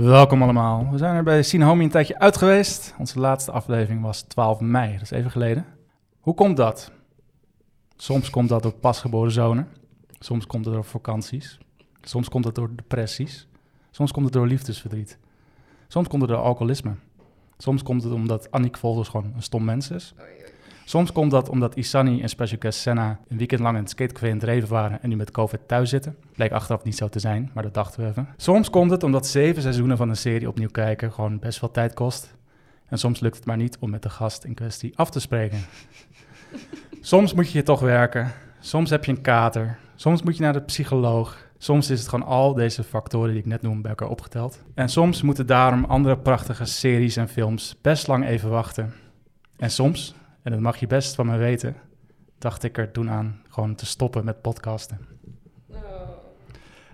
Welkom allemaal. We zijn er bij Sinahomi een tijdje uit geweest. Onze laatste aflevering was 12 mei, dat is even geleden. Hoe komt dat? Soms komt dat door pasgeboren zonen. Soms komt het door vakanties. Soms komt het door depressies. Soms komt het door liefdesverdriet. Soms komt het door alcoholisme. Soms komt het omdat Annick Volders gewoon een stom mens is. Soms komt dat omdat Isani en Special Guest Senna een weekend lang in het skatecafé in Dreven waren en nu met COVID thuis zitten. Bleek achteraf niet zo te zijn, maar dat dachten we even. Soms komt het omdat zeven seizoenen van een serie opnieuw kijken gewoon best veel tijd kost. En soms lukt het maar niet om met de gast in kwestie af te spreken. Soms moet je hier toch werken. Soms heb je een kater. Soms moet je naar de psycholoog. Soms is het gewoon al deze factoren die ik net noem bij elkaar opgeteld. En soms moeten daarom andere prachtige series en films best lang even wachten. En soms, en dat mag je best van me weten, dacht ik er toen aan gewoon te stoppen met podcasten.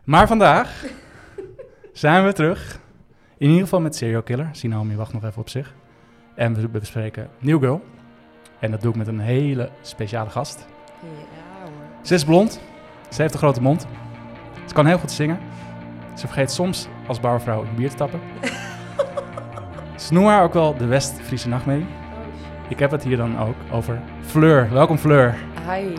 Maar vandaag zijn we terug. In ieder geval met Serial Killer. Sinaomi wacht nog even op zich. En we bespreken New Girl. En dat doe ik met een hele speciale gast. Ja hoor. Ze is blond. Ze heeft een grote mond. Ze kan heel goed zingen. Ze vergeet soms als bouwvrouw een bier te tappen. Ze noemen haar ook wel de West-Friese nachtmerrie. Ik heb het hier dan ook over Fleur. Welkom Fleur. Hi.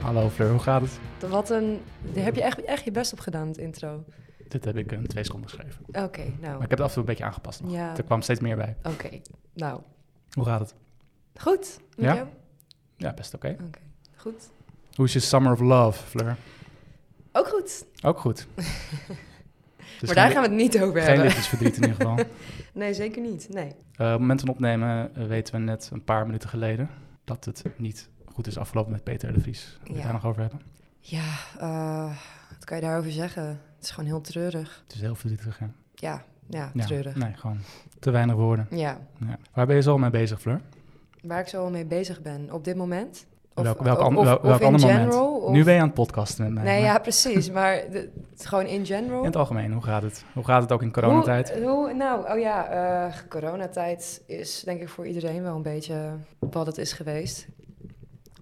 Hallo Fleur, hoe gaat het? Wat een... Daar heb je echt, echt je best op gedaan, het intro. Dit heb ik in twee seconden geschreven. Oké, nou. Maar ik heb het af en toe een beetje aangepast. nog. Ja, Er kwam steeds meer bij. oké. Nou, Hoe gaat het? goed. Met Ja? jou? Ja, best oké. Oké, goed. Hoe is je Summer of Love, Fleur? Ook goed. Ook goed. Dus maar daar gaan we het niet over Geen hebben. liefdesverdriet in ieder geval. Nee, zeker niet. Nee. Eh, op het moment van opnemen eh, weten we net een paar minuten geleden dat het niet goed is afgelopen met Peter de Vries. Wil je Ja. daar nog over hebben? Ja, eh, wat kan je daarover zeggen? Het is gewoon heel treurig. Het is heel verdrietig. Hè? Ja, ja, Ja, treurig. Nee, gewoon te weinig woorden. Ja, Ja. Waar ben je zo al mee bezig, Fleur? waar ik zo al mee bezig ben op dit moment. Welk of, of- ander general, moment? of- Nu ben je aan het podcasten met mij. Nee, maar ja, precies. Maar de, het is gewoon in general. In het algemeen, hoe gaat het? Hoe gaat het ook in coronatijd? Hoe, hoe- nou, oh ja, eh, coronatijd is denk ik voor iedereen wel een beetje wat het is geweest.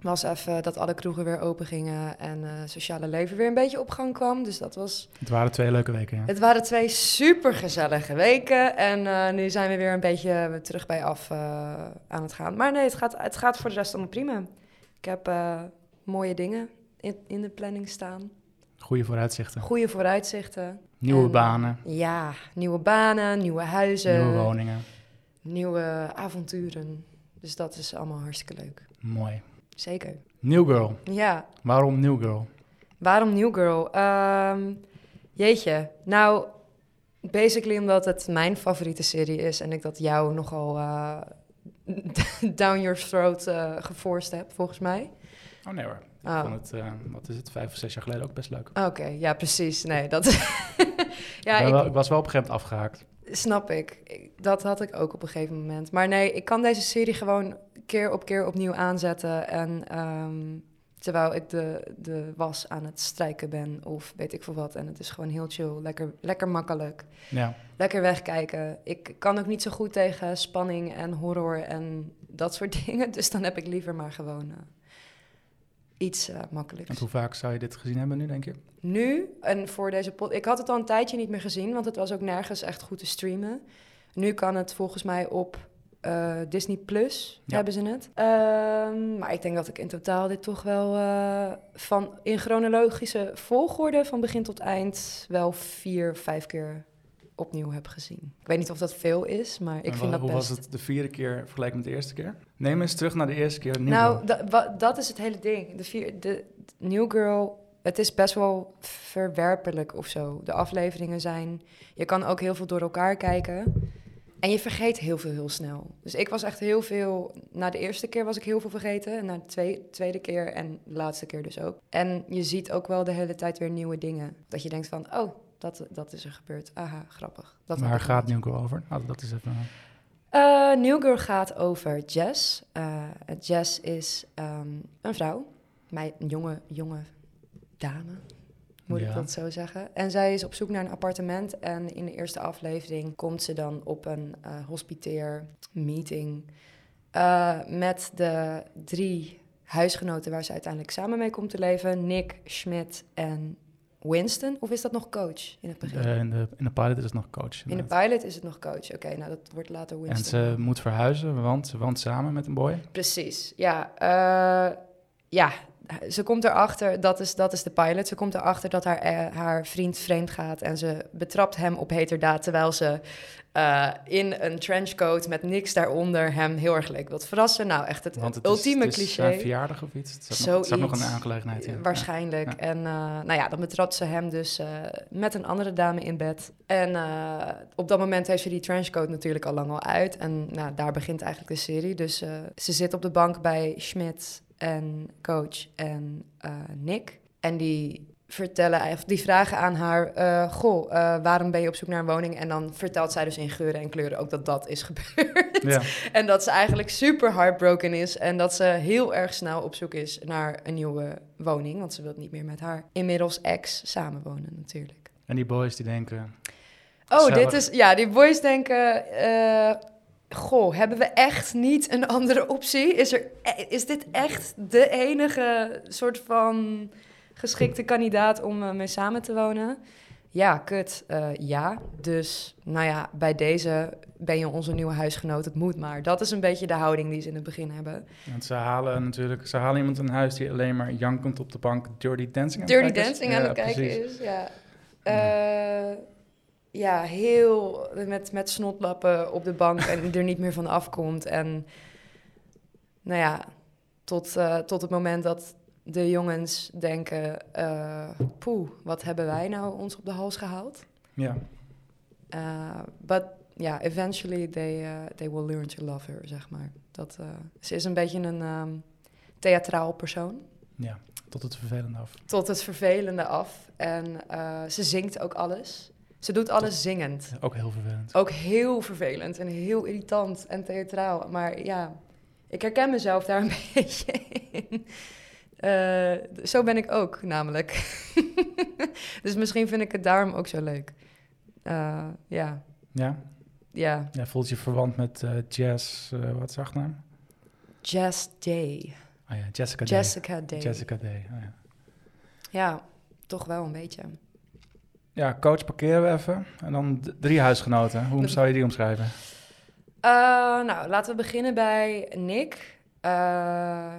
Was even dat alle kroegen weer open gingen en eh sociale leven weer een beetje op gang kwam. Dus dat was. Het waren twee leuke weken, ja. Het waren twee super gezellige weken. En eh, nu zijn we weer een beetje terug bij af aan het gaan. Maar nee, het gaat, het gaat voor de rest allemaal prima. Ik heb eh, mooie dingen in, in de planning staan. Goede vooruitzichten. Goede vooruitzichten. Nieuwe En, banen, Ja, nieuwe banen, nieuwe huizen. nieuwe woningen. nieuwe avonturen. Dus dat is allemaal hartstikke leuk. Mooi. Zeker. New Girl. Ja, Waarom New Girl? waarom New Girl? Ehm, jeetje, nou, basically omdat het mijn favoriete serie is en ik dat jou nogal eh, down your throat eh geforced heb, volgens mij. Oh nee hoor. Ik Oh. vond het, eh, wat is het, vijf of zes jaar geleden ook best leuk. Oké, ja, precies. Nee, dat. ja, ik, wel- was wel op een gegeven moment afgehaakt. Snap ik. Ik- Dat had ik ook op een gegeven moment. Maar nee, ik kan deze serie gewoon keer op keer opnieuw aanzetten. En ehm, terwijl ik de, de was aan het strijken ben of weet ik veel wat. En het is gewoon heel chill, lekker, lekker makkelijk. Ja. Lekker wegkijken. Ik kan ook niet zo goed tegen spanning en horror en dat soort dingen. Dus dan heb ik liever maar gewoon eh, iets eh, makkelijks. En hoe vaak zou je dit gezien hebben nu, denk je? Nu, en voor deze pod... Ik had het al een tijdje niet meer gezien, want het was ook nergens echt goed te streamen. Nu kan het volgens mij op eh, Disney Plus, Ja. hebben ze het. Ehm, maar ik denk dat ik in totaal dit toch wel eh, van in chronologische volgorde van begin tot eind wel vier, vijf keer opnieuw heb gezien. Ik weet niet of dat veel is, maar ik En vind dat hoe best. was het de vierde keer vergeleken met de eerste keer? Neem eens terug naar de eerste keer. New Nou, dat is het hele ding. De, vier, de de New Girl, het is best wel verwerpelijk of zo. De afleveringen zijn... Je kan ook heel veel door elkaar kijken. En je vergeet heel veel heel snel. Dus ik was echt heel veel... Na de eerste keer was ik heel veel vergeten. En na de twee- tweede keer en de laatste keer dus ook. En je ziet ook wel de hele tijd weer nieuwe dingen. Dat je denkt van, oh, dat, dat is er gebeurd. Aha, grappig. Dat Waar gaat. New Girl over? We dat eens even... Eh, New Girl gaat over Jess. Eh, Jess is ehm, een vrouw, mij, een jonge, jonge dame, moet Ja. ik dat zo zeggen. En zij is op zoek naar een appartement. En in de eerste aflevering komt ze dan op een eh hospiteer meeting eh, met de drie huisgenoten waar ze uiteindelijk samen mee komt te leven. Nick, Schmidt en Winston. Of is dat nog coach in het begin? Eh, in, de, in de pilot is het nog coach. in de pilot is het nog coach. Oké, nou dat wordt later En Winston. ze moet verhuizen, want ze woont samen met een boy. Precies, ja. ja, ze komt erachter, dat is, dat is de pilot, ze komt erachter dat haar, eh, haar vriend vreemd gaat en ze betrapt hem op heterdaad, terwijl ze eh, in een trenchcoat met niks daaronder hem heel erg leuk wilt verrassen. Nou, echt het, Want het ultieme is, het is cliché. zijn verjaardag of iets. Het staat nog, nog een aangelegenheid in. Waarschijnlijk. Ja. En eh, nou ja, dan betrapt ze hem dus met een andere dame in bed. En op dat moment heeft ze die trenchcoat natuurlijk al lang al uit. En nou, daar begint eigenlijk de serie. Dus ze zit op de bank bij Schmidt en coach en eh, Nick. En die vertellen, of die vragen aan haar, eh, goh, eh, waarom ben je op zoek naar een woning? En dan vertelt zij dus in geuren en kleuren ook dat dat is gebeurd. Ja. En dat ze eigenlijk super heartbroken is. En dat ze heel erg snel op zoek is naar een nieuwe woning. Want ze wil niet meer met haar inmiddels ex samenwonen natuurlijk. En die boys die denken, Oh, dit is... Ja, die boys denken... goh, hebben we echt niet een andere optie? Is, er, e- is dit echt de enige soort van geschikte kandidaat om eh, mee samen te wonen? Ja, kut. eh, ja. Dus, nou ja, bij deze ben je onze nieuwe huisgenoot. Het moet maar. Dat is een beetje de houding die ze in het begin hebben. want ze halen natuurlijk, ze halen iemand in huis die alleen maar jankend op de bank Dirty Dancing aan Dirty het kijken is. Dancing aan Ja, het kijken is, ja. Eh, ja, heel met, met snotlappen op de bank en er niet meer van afkomt. En nou ja, tot, eh, tot het moment dat de jongens denken... eh poeh, wat hebben wij nou ons op de hals gehaald? Ja, Uh, but ja, eventually they, uh, they will learn to love her, zeg maar. Dat, uh, ze is een beetje een ehm, theatraal persoon. ja, tot het vervelende af. Tot het vervelende af. En uh, ze zingt ook alles. Ze doet alles zingend. Ook heel vervelend. Ook heel vervelend en heel irritant en theatraal. Maar ja, ik herken mezelf daar een beetje in. Uh, zo ben ik ook, namelijk. dus misschien vind ik het daarom ook zo leuk. Uh, ja. Ja? Ja. Ja, voelt je verwant met uh, Jazz, wat is haar achternaam? Jazz Day. Oh ja, Jessica, Jessica Day. Day. Jessica Day, oh ja. Ja, toch wel een beetje. Ja, coach parkeren we even. En dan drie huisgenoten. Hoe zou je die omschrijven? Uh, nou, laten we beginnen bij Nick. Uh,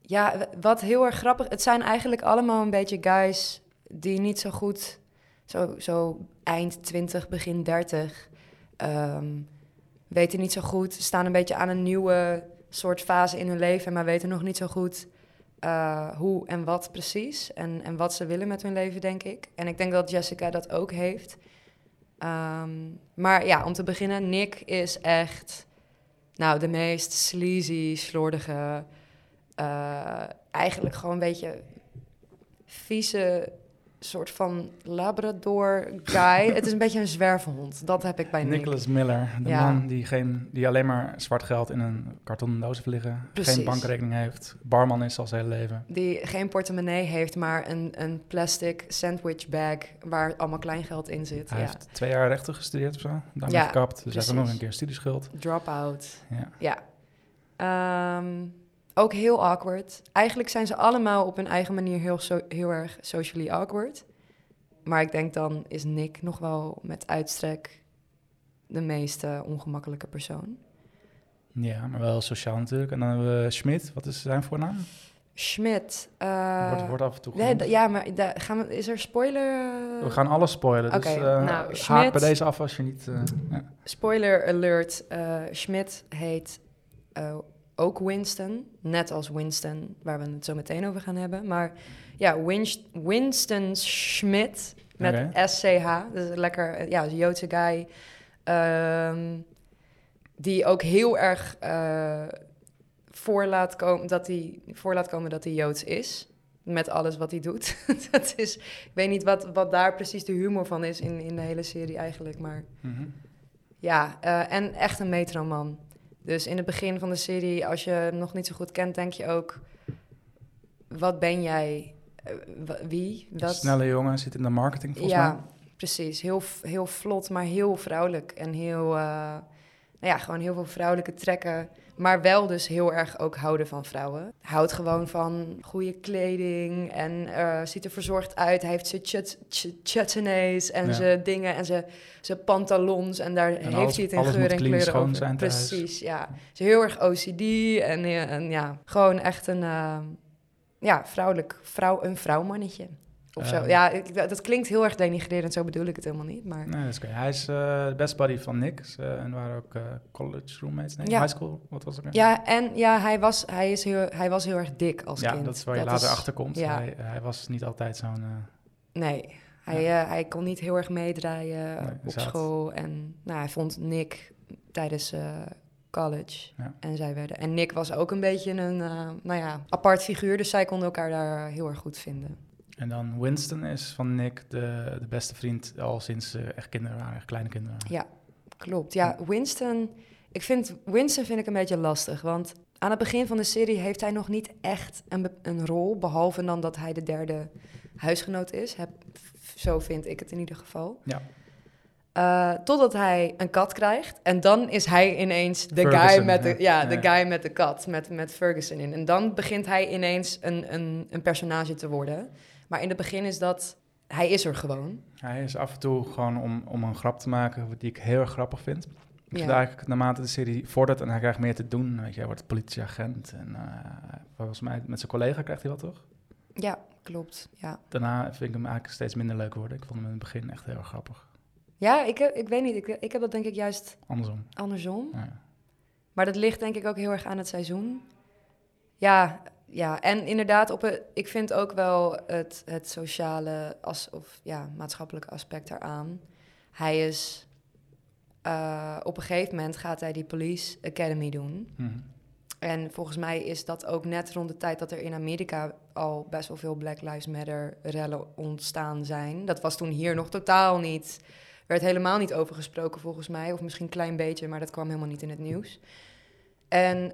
ja, wat heel erg grappig... Het zijn eigenlijk allemaal een beetje guys die niet zo goed... Zo, zo eind 20, begin 30... Um, weten niet zo goed, staan een beetje aan een nieuwe soort fase in hun leven... maar weten nog niet zo goed uh, hoe en wat precies. En, en wat ze willen met hun leven, denk ik. En ik denk dat Jessica dat ook heeft... Um, maar ja, om te beginnen, Nick is echt nou, de meest sleazy, slordige, uh, eigenlijk gewoon een beetje vieze soort van Labrador guy. Het is een beetje een zwervenhond, dat heb ik bij Nick. Nicholas Miller, de Ja. man die, geen, die alleen maar zwart geld in een kartonnen doos heeft liggen. Precies. Geen bankrekening heeft, barman is al zijn hele leven. Die geen portemonnee heeft, maar een, een plastic sandwich bag waar allemaal kleingeld in zit. Hij ja. heeft twee jaar rechten gestudeerd of zo, daarmee Ja, gekapt. Dus hij heeft nog een keer studieschuld. Drop-out. Ja. Ja. Um, ook heel awkward. Eigenlijk zijn ze allemaal op hun eigen manier heel, so heel erg socially awkward. Maar ik denk dan is Nick nog wel met uitstrek de meest uh, ongemakkelijke persoon. ja, maar wel sociaal natuurlijk. En dan hebben we Schmidt, wat is zijn voornaam? Schmidt. Uh, wordt, wordt af en toe nee, Ja, maar da- gaan we, is er spoiler? We gaan alles spoilen, dus eh, nou, haak bij deze af als je niet... eh. Spoiler alert. Schmidt heet ook Winston. Net als Winston, waar we het zo meteen over gaan hebben. Maar ja, Winst Winston Schmidt met Oké. SCH. Dus lekker, ja, een Joodse guy. Um, die ook heel erg uh, voor, laat komen, dat hij, voor laat komen dat hij Joods is. Met alles wat hij doet. dat is, ik weet niet wat, wat daar precies de humor van is in, in de hele serie eigenlijk. Maar Mhm. ja, uh, en echt een metroman. Dus in het begin van de serie, als je hem nog niet zo goed kent, denk je ook... Wat ben jij? Uh, wie? Dat... Snelle jongen, zit in de marketing volgens ja, mij. precies. Heel, heel vlot, maar heel vrouwelijk. En heel, uh, nou ja, gewoon heel veel vrouwelijke trekken. Maar wel dus heel erg ook houden van vrouwen. Houdt gewoon van goede kleding en eh, ziet er verzorgd uit. Hij heeft zijn chut- chut- chutneys en Ja. zijn dingen en zijn, zijn pantalons. En daar heeft alles- hij het in geur en kleuren over. zijn. Precies, ja. Ze heel erg OCD en, eh, en ja, gewoon echt een, eh, ja, vrouwelijk, vrouw, een vrouwmannetje. Of zo. Ehm. Ja, ik, dat klinkt heel erg denigrerend, zo bedoel ik het helemaal niet. Maar Nee, dat is. Hij is eh, de best buddy van Nick. Ze- en waren ook eh, college roommates. Nee, Ja. high school. Wat was het? ja, en ja, hij was, hij, is heel, hij was heel erg dik als ja, kind. dat is waar je later is- achter komt. ja. Hij, hij was niet altijd zo'n... eh, Nee, hij, eh, hij kon niet heel erg meedraaien Nee, op school. En nou, hij vond Nick tijdens eh, college. Ja. En zij werden. En Nick was ook een beetje een eh, nou ja, apart figuur. Dus zij konden elkaar daar heel erg goed vinden. En dan Winston is van Nick de, de beste vriend al sinds ze echt kinderen waren, echt kleine kinderen. Ja, klopt. Ja, Winston. Ik vind Winston vind ik een beetje lastig. Want aan het begin van de serie heeft hij nog niet echt een, een rol. Behalve dan dat hij de derde huisgenoot is. Heb, zo vind ik het in ieder geval. Ja. Eh, totdat hij een kat krijgt. En dan is hij ineens de guy met de, ja. de ja. guy met de kat, met, met Ferguson in. En dan begint hij ineens een, een, een personage te worden. Maar in het begin is dat... Hij is er gewoon. Hij is af en toe gewoon om, om een grap te maken, die ik heel erg grappig vind. Ik Ja. vind eigenlijk naarmate de serie vordert en hij krijgt meer te doen. Weet je, hij wordt politieagent en eh, volgens mij met zijn collega krijgt hij wat, toch? Ja, klopt. Ja, Daarna vind ik hem eigenlijk steeds minder leuk worden. Ik vond hem in het begin echt heel erg grappig. ja ik, heb, ik weet niet. Ik, ik heb dat denk ik juist Andersom. andersom. Ja. Maar dat ligt denk ik ook heel erg aan het seizoen. Ja, ja. en inderdaad, op het, ik vind ook wel het, het sociale as, of ja, maatschappelijke aspect eraan. Hij is, eh, op een gegeven moment gaat hij die Police Academy doen. Mhm. En volgens mij is dat ook net rond de tijd dat er in Amerika al best wel veel Black Lives Matter rellen ontstaan zijn. Dat was toen hier nog totaal niet. werd helemaal niet over gesproken volgens mij. Of misschien een klein beetje, maar dat kwam helemaal niet in het nieuws. En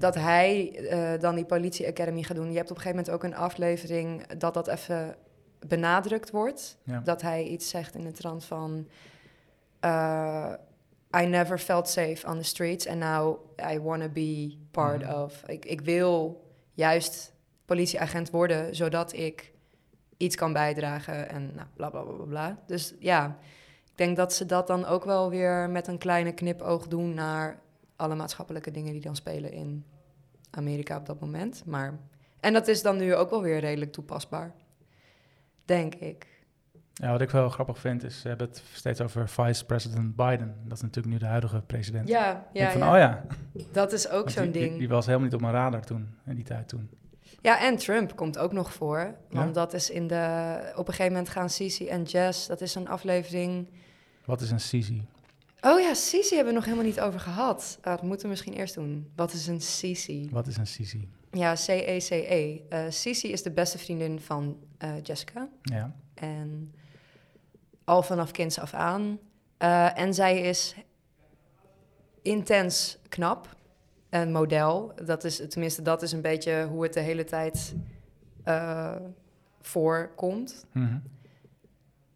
dat hij eh, dan die politie academy gaat doen. Je hebt op een gegeven moment ook een aflevering dat dat even benadrukt wordt. Ja. Dat hij iets zegt in de trant van... eh, I never felt safe on the streets and now I want to be part Mhm. of. Ik, ik wil juist politieagent worden, zodat ik iets kan bijdragen en nou, bla bla bla bla, bla. Dus ja, ik denk dat ze dat dan ook wel weer met een kleine knipoog doen naar alle maatschappelijke dingen die dan spelen in Amerika op dat moment. Maar, en dat is dan nu ook wel weer redelijk toepasbaar, denk ik. Ja, wat ik wel grappig vind, is ze hebben het steeds over vice-president Biden. Dat is natuurlijk nu de huidige president. Ja, ja, van, ja. oh ja. dat is ook zo'n die- ding. Die, was helemaal niet op mijn radar toen, in die tijd toen. Ja, en Trump komt ook nog voor. Want Ja? dat is in de... Op een gegeven moment gaan Sisi en Jess... Dat is een aflevering... Wat is een Sisi? Oh ja, Sisi hebben we nog helemaal niet over gehad. Ah, dat moeten we misschien eerst doen. Wat is een Sisi? Wat is een Sisi? Ja, C-E-C-E. Eh, Sisi is de beste vriendin van eh, Jessica. Ja. En al vanaf kinds af aan. Eh, en zij is intens knap. Een model. Dat is, tenminste, dat is een beetje hoe het de hele tijd voorkomt. Mhm.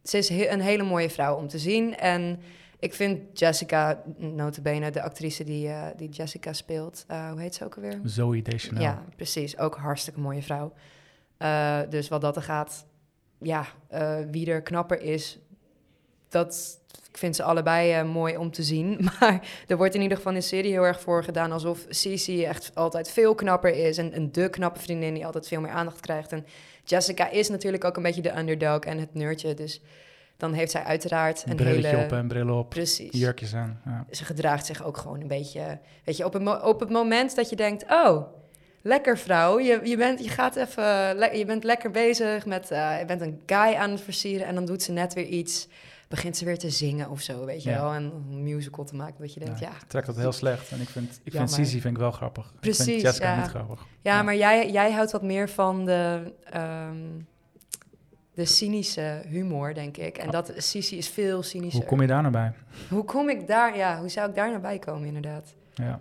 Ze is he- een hele mooie vrouw om te zien. En ik vind Jessica, notabene, de actrice die, eh, die Jessica speelt... eh, hoe heet ze ook alweer? Zoe Deschanel. Ja, precies. Ook hartstikke mooie vrouw. Eh, dus wat dat er gaat, ja, wie er knapper is, dat ik vind ze allebei mooi om te zien. Maar er wordt in ieder geval in de serie heel erg voor gedaan alsof Cici echt altijd veel knapper is. En een de knappe vriendin die altijd veel meer aandacht krijgt. En Jessica is natuurlijk ook een beetje de underdog en het nerdje. Dus dan heeft zij uiteraard Een brilletje hele... op en bril op. Precies Jurkjes aan. Ja. ze gedraagt zich ook gewoon een beetje. Weet je, op op het moment dat je denkt: oh, lekker vrouw, je, je, bent, je, gaat even, je bent lekker bezig met, eh, je bent een guy aan het versieren en dan doet ze net weer iets, begint ze weer te zingen of zo, weet je Ja. wel, en een musical te maken, dat je denkt: ja, Ja, ik trek dat heel slecht. En ik vind, ik vind. Sisi vind ik wel grappig. ik Precies, vind Jessica niet grappig. ja, Ja. maar jij, jij houdt wat meer van de. ehm, de cynische humor, denk ik. En dat Sisi is veel cynischer. Hoe kom je daar nou bij? Hoe kom ik daar? Ja, hoe zou ik daar naar bij komen, inderdaad? Ja.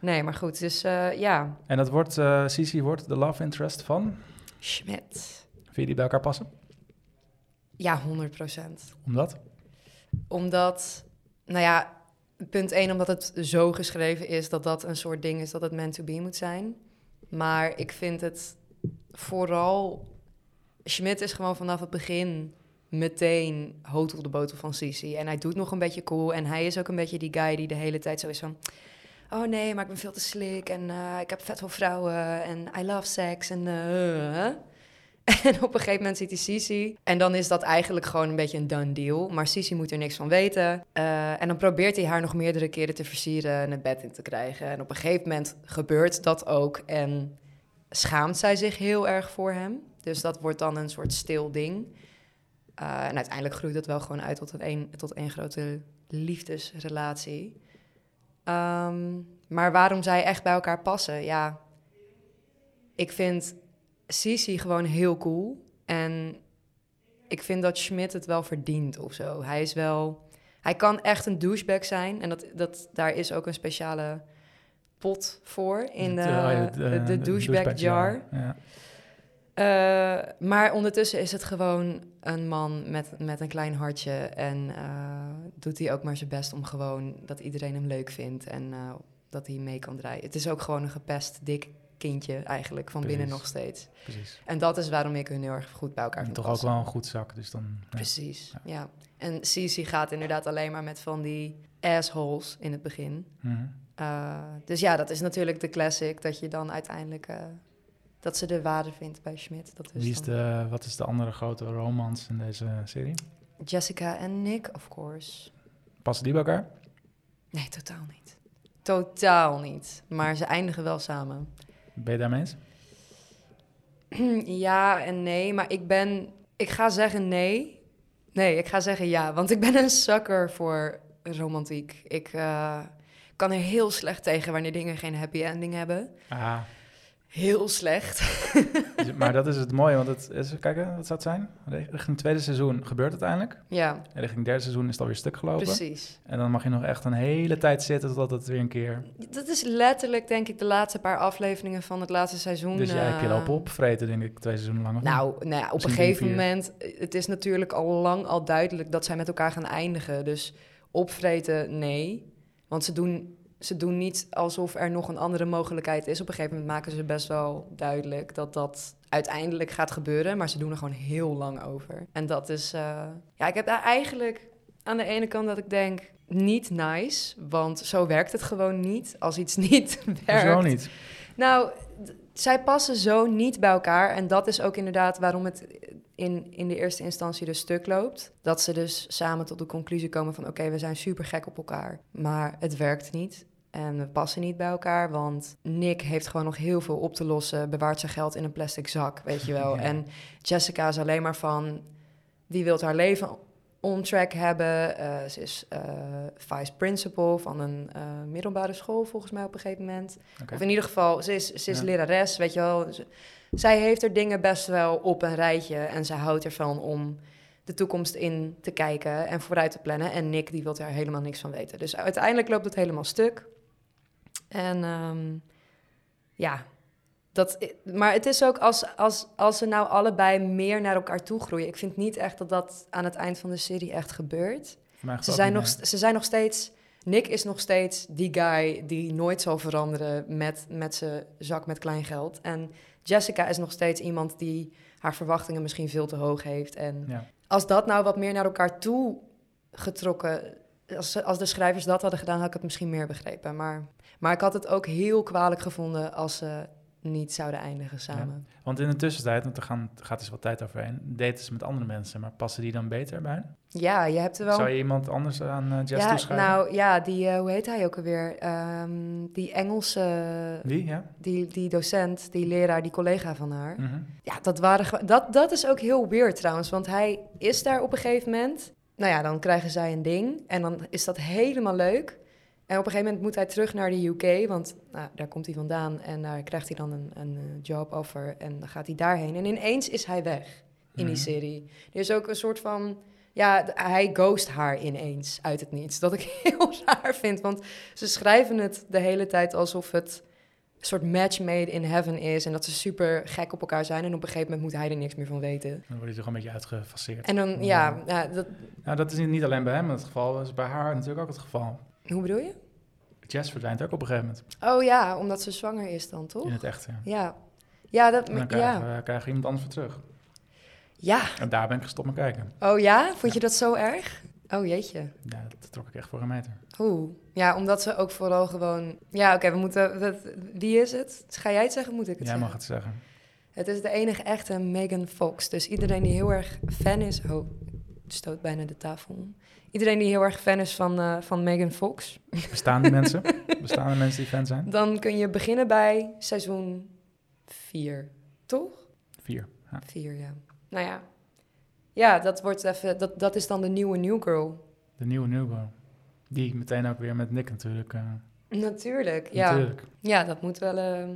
Nee, maar goed, dus eh, ja, En dat wordt, eh Sisi wordt de love interest van? Schmidt. Vind je die bij elkaar passen? Ja, 100 procent. Omdat? Omdat, nou ja, punt 1, omdat het zo geschreven is dat dat een soort ding is dat het meant to be moet zijn. Maar ik vind het vooral... Schmidt is gewoon vanaf het begin meteen hotel de botel van Sisi. En hij doet nog een beetje cool. En hij is ook een beetje die guy die de hele tijd zo is van... Oh nee, maar ik ben veel te slik en eh, ik heb vet veel vrouwen en I love sex en... eh, en op een gegeven moment ziet hij Sisi. En dan is dat eigenlijk gewoon een beetje een done deal. Maar Sisi moet er niks van weten. Eh, en dan probeert hij haar nog meerdere keren te versieren en het bed in te krijgen. En op een gegeven moment gebeurt dat ook. En schaamt zij zich heel erg voor hem. Dus dat wordt dan een soort stil ding. Uh, en uiteindelijk groeit dat wel gewoon uit tot een, tot één grote liefdesrelatie. Um, maar waarom zij echt bij elkaar passen? Ja, ik vind Sisi gewoon heel cool. En ik vind dat Schmidt het wel verdient of zo. Hij is wel... Hij kan echt een douchebag zijn. En dat, dat, daar is ook een speciale pot voor in de, de, de, de douchebag, douchebag jar. Ja. Uh, maar ondertussen is het gewoon een man met, met een klein hartje. En uh, doet hij ook maar zijn best om gewoon dat iedereen hem leuk vindt. En uh, dat hij mee kan draaien. Het is ook gewoon een gepest, dik kindje eigenlijk, van Precies. binnen nog steeds. Precies. En dat is waarom ik hun heel erg goed bij elkaar vind toch ook wel een goed zak, dus dan... Ja. Precies, ja. ja. En Cici gaat inderdaad alleen maar met van die assholes in het begin. Mm -hmm. uh, dus ja, dat is natuurlijk de classic, dat je dan uiteindelijk... Uh, dat ze de waarde vindt bij Schmidt. Dat is Wie is de, wat is de andere grote romance in deze serie? Jessica en Nick, of course. Passen die bij elkaar? Nee, totaal niet. Totaal niet. Maar ze eindigen wel samen. Ben je daarmee eens? ja en nee, maar ik ben... Ik ga zeggen nee. Nee, ik ga zeggen ja, want ik ben een sucker voor romantiek. Ik uh, kan er heel slecht tegen wanneer dingen geen happy ending hebben. Ah heel slecht. maar dat is het mooie, want het is, kijk, wat zou het zijn? Richting het tweede seizoen gebeurt het uiteindelijk. Ja. En richting het derde seizoen is het alweer stuk gelopen. Precies. En dan mag je nog echt een hele tijd zitten totdat het weer een keer... Dat is letterlijk, denk ik, de laatste paar afleveringen van het laatste seizoen. Dus jij uh... keer op opvreten, denk ik, twee seizoenen lang. Nou, nou ja, op een gegeven moment... Het is natuurlijk al lang al duidelijk dat zij met elkaar gaan eindigen. Dus opvreten, nee. Want ze doen ze doen niet alsof er nog een andere mogelijkheid is. Op een gegeven moment maken ze best wel duidelijk dat dat uiteindelijk gaat gebeuren. Maar ze doen er gewoon heel lang over. En dat is. Uh, ja, ik heb daar eigenlijk aan de ene kant dat ik denk. Niet nice, want zo werkt het gewoon niet als iets niet werkt. Zo niet? Nou, zij passen zo niet bij elkaar. En dat is ook inderdaad waarom het in, in de eerste instantie dus stuk loopt. Dat ze dus samen tot de conclusie komen van... oké, we zijn super gek op elkaar, maar het werkt niet. En we passen niet bij elkaar, want Nick heeft gewoon nog heel veel op te lossen. Bewaart zijn geld in een plastic zak, weet je wel. En Jessica is alleen maar van... die wil haar leven on track hebben. Uh, ze is uh, vice principal van een uh, middelbare school, volgens mij op een gegeven moment. Okay. Of in ieder geval, ze is, ze is ja. lerares, weet je wel. Ze, zij heeft er dingen best wel op een rijtje en ze houdt ervan om de toekomst in te kijken en vooruit te plannen. En Nick, die wil daar helemaal niks van weten. Dus uiteindelijk loopt het helemaal stuk. En um, ja, dat, maar het is ook als, als, als ze nou allebei meer naar elkaar toe groeien. Ik vind niet echt dat dat aan het eind van de serie echt gebeurt. Ze zijn, nog, ze zijn nog steeds. Nick is nog steeds die guy die nooit zal veranderen met, met zijn zak met klein geld. En Jessica is nog steeds iemand die haar verwachtingen misschien veel te hoog heeft. En ja. als dat nou wat meer naar elkaar toe getrokken. Als, als de schrijvers dat hadden gedaan, had ik het misschien meer begrepen. Maar, maar ik had het ook heel kwalijk gevonden als ze niet zouden eindigen samen. Ja, want in de tussentijd, want er gaan, gaat dus wat tijd overheen, daten ze met andere mensen, maar passen die dan beter bij hen? Ja, je hebt er wel... Zou je iemand anders aan uh, Jess ja, toeschrijven? Nou ja, die, uh, hoe heet hij ook alweer? Um, die Engelse... Die, ja? Die, die docent, die leraar, die collega van haar. Mm -hmm. Ja, dat, waren, dat, dat is ook heel weird trouwens, want hij is daar op een gegeven moment. Nou ja, dan krijgen zij een ding en dan is dat helemaal leuk. En op een gegeven moment moet hij terug naar de UK, want nou, daar komt hij vandaan en daar krijgt hij dan een, een job offer en dan gaat hij daarheen. En ineens is hij weg in die mm. serie. Er is ook een soort van, ja, hij ghost haar ineens uit het niets. Dat ik heel raar vind, want ze schrijven het de hele tijd alsof het een soort match made in heaven is en dat ze super gek op elkaar zijn en op een gegeven moment moet hij er niks meer van weten. Dan wordt hij toch een beetje uitgefaseerd. En dan, ja, ja dat... Nou, dat is niet alleen bij hem het geval, dat is bij haar natuurlijk ook het geval. Hoe bedoel je? Jess verdwijnt ook op een gegeven moment. Oh ja, omdat ze zwanger is dan, toch? In het echt, ja. Ja. Ja, dat... En dan krijgen, Ja. we, krijgen iemand anders voor terug. ja. En daar ben ik gestopt met kijken. Oh ja? Vond je dat zo erg? Oh jeetje. Ja, dat trok ik echt voor een meter. Oeh. Ja, omdat ze ook vooral gewoon... Ja, oké, we moeten... wat- wie is het? Ga jij het zeggen? Moet ik het Jij zeggen? mag het zeggen. Het is de enige echte Megan Fox. Dus iedereen die heel erg fan is... Oh, stoot bijna de tafel om. Iedereen die heel erg fan is van, eh, van Megan Fox... Bestaan die mensen? Bestaan er mensen die fan zijn? dan kun je beginnen bij seizoen 4. Toch? Vier. Ja. 4, ja. Nou ja. Ja, dat, wordt even, dat, dat is dan de nieuwe New Girl. De nieuwe Newbo. Die meteen ook weer met Nick natuurlijk. eh, Natuurlijk, ja. Natuurlijk. Ja, dat moet wel, eh,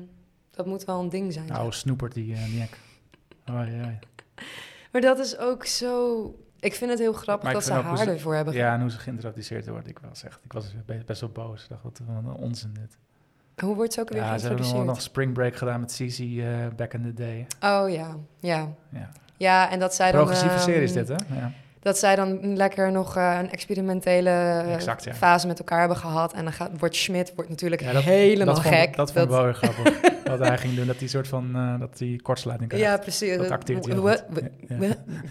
dat moet wel een ding zijn. Oude snoepert die uh, Nick. Oei, oei. Maar dat is ook zo... Ik vind het heel grappig Maar dat ze haar ze- ervoor hebben. Ja, en hoe ze geïntroduceerd wordt. Ik was echt, ik was be- best wel boos. Ik dacht, wat een onzin dit. Hoe wordt ze ook weer Ja, ze hebben nog, geïntroduceerd? Spring Break gedaan met Cici eh, back in the day. Oh ja, ja. Ja. Ja, en dat zij dan... Progressieve ehm, serie is dit, hè? Ja. Dat zij dan lekker nog eh, een experimentele eh, Exact, ja. fase met elkaar hebben gehad. En dan gaat, wordt Schmidt wordt natuurlijk Ja, dat- helemaal dat vond, gek. Dat vond ik wel weer grappig. wat hij ging doen, dat hij soort van, eh, dat hij kortsluiting krijgt. Ja, precies. Dat acteert hij heel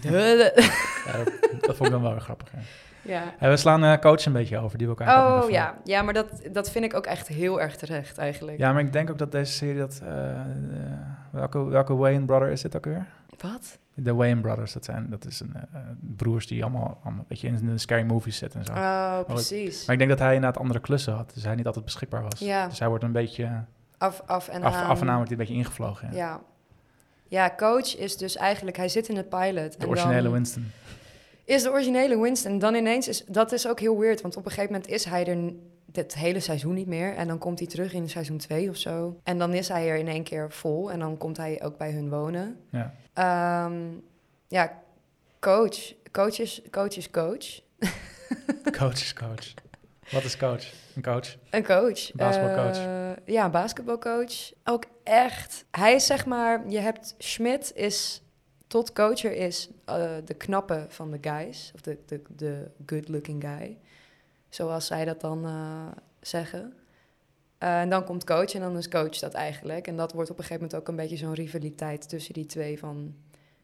Ja, dat, dat vond ik dan wel weer grappig. Ja. Ja. En we slaan eh, coach een beetje over, die we elkaar Oh ja, ja maar dat, dat vind ik ook echt heel erg terecht eigenlijk. Ja, maar ik denk ook dat deze serie dat... welke, welke Wayne brother is dit ook weer? Wat? De Wayne Brothers, dat, zijn, dat is een eh, broers die allemaal, allemaal weet je, in de scary movies zitten en zo. Oh, precies. Maar ik denk dat hij inderdaad andere klussen had, dus hij niet altijd beschikbaar was. Ja. Dus hij wordt een beetje, Af, af en af, aan. af en aan wordt hij een beetje ingevlogen. Ja. Ja. ja, coach is dus eigenlijk, hij zit in het pilot. De en originele dan Winston. Is de originele Winston. Dan ineens is, dat is ook heel weird, want op een gegeven moment is hij er dit hele seizoen niet meer. En dan komt hij terug in seizoen 2 of zo. En dan is hij er in één keer vol en dan komt hij ook bij hun wonen. Ja. Ehm, ja, coach. Coach is coach. Is coach. Coach is coach. Wat is coach? Een coach. Een coach. Basketbalcoach. Eh, ja, een basketbalcoach. Ook echt. Hij is zeg maar, je hebt Schmidt is tot coacher is eh, de knappe van de guys. Of de, de, de good looking guy. Zoals zij dat dan eh, zeggen. Eh, en dan komt coach en dan is coach dat eigenlijk. En dat wordt op een gegeven moment ook een beetje zo'n rivaliteit tussen die twee van